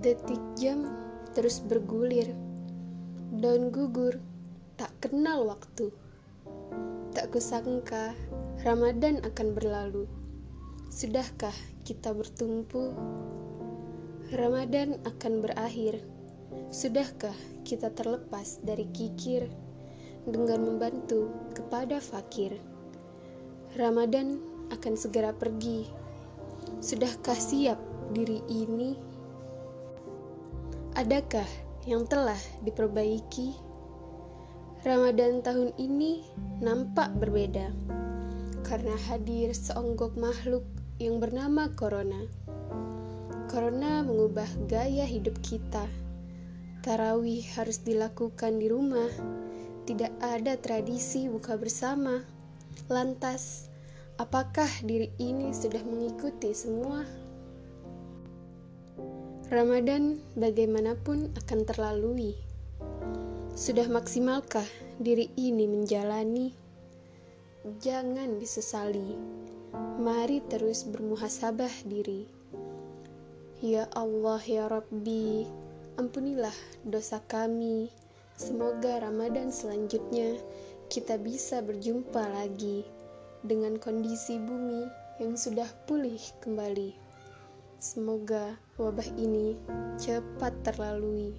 Detik jam terus bergulir, daun gugur, tak kenal waktu. Tak kusangka Ramadan akan berlalu. Sudahkah kita bertumpu? Ramadan akan berakhir. Sudahkah kita terlepas dari kikir dengan membantu kepada fakir? Ramadan akan segera pergi. Sudahkah siap diri ini? Adakah yang telah diperbaiki? Ramadan tahun ini nampak berbeda karena hadir seonggok makhluk yang bernama Corona. Corona mengubah gaya hidup kita. Tarawih harus dilakukan di rumah. Tidak ada tradisi buka bersama. Lantas, apakah diri ini sudah mengikuti semua? Ramadan bagaimanapun akan terlalui. Sudah maksimalkah diri ini menjalani? Jangan disesali. Mari terus bermuhasabah diri. Ya Allah ya Rabbi, ampunilah dosa kami. Semoga Ramadan selanjutnya kita bisa berjumpa lagi dengan kondisi bumi yang sudah pulih kembali. Semoga wabah ini cepat terlalui.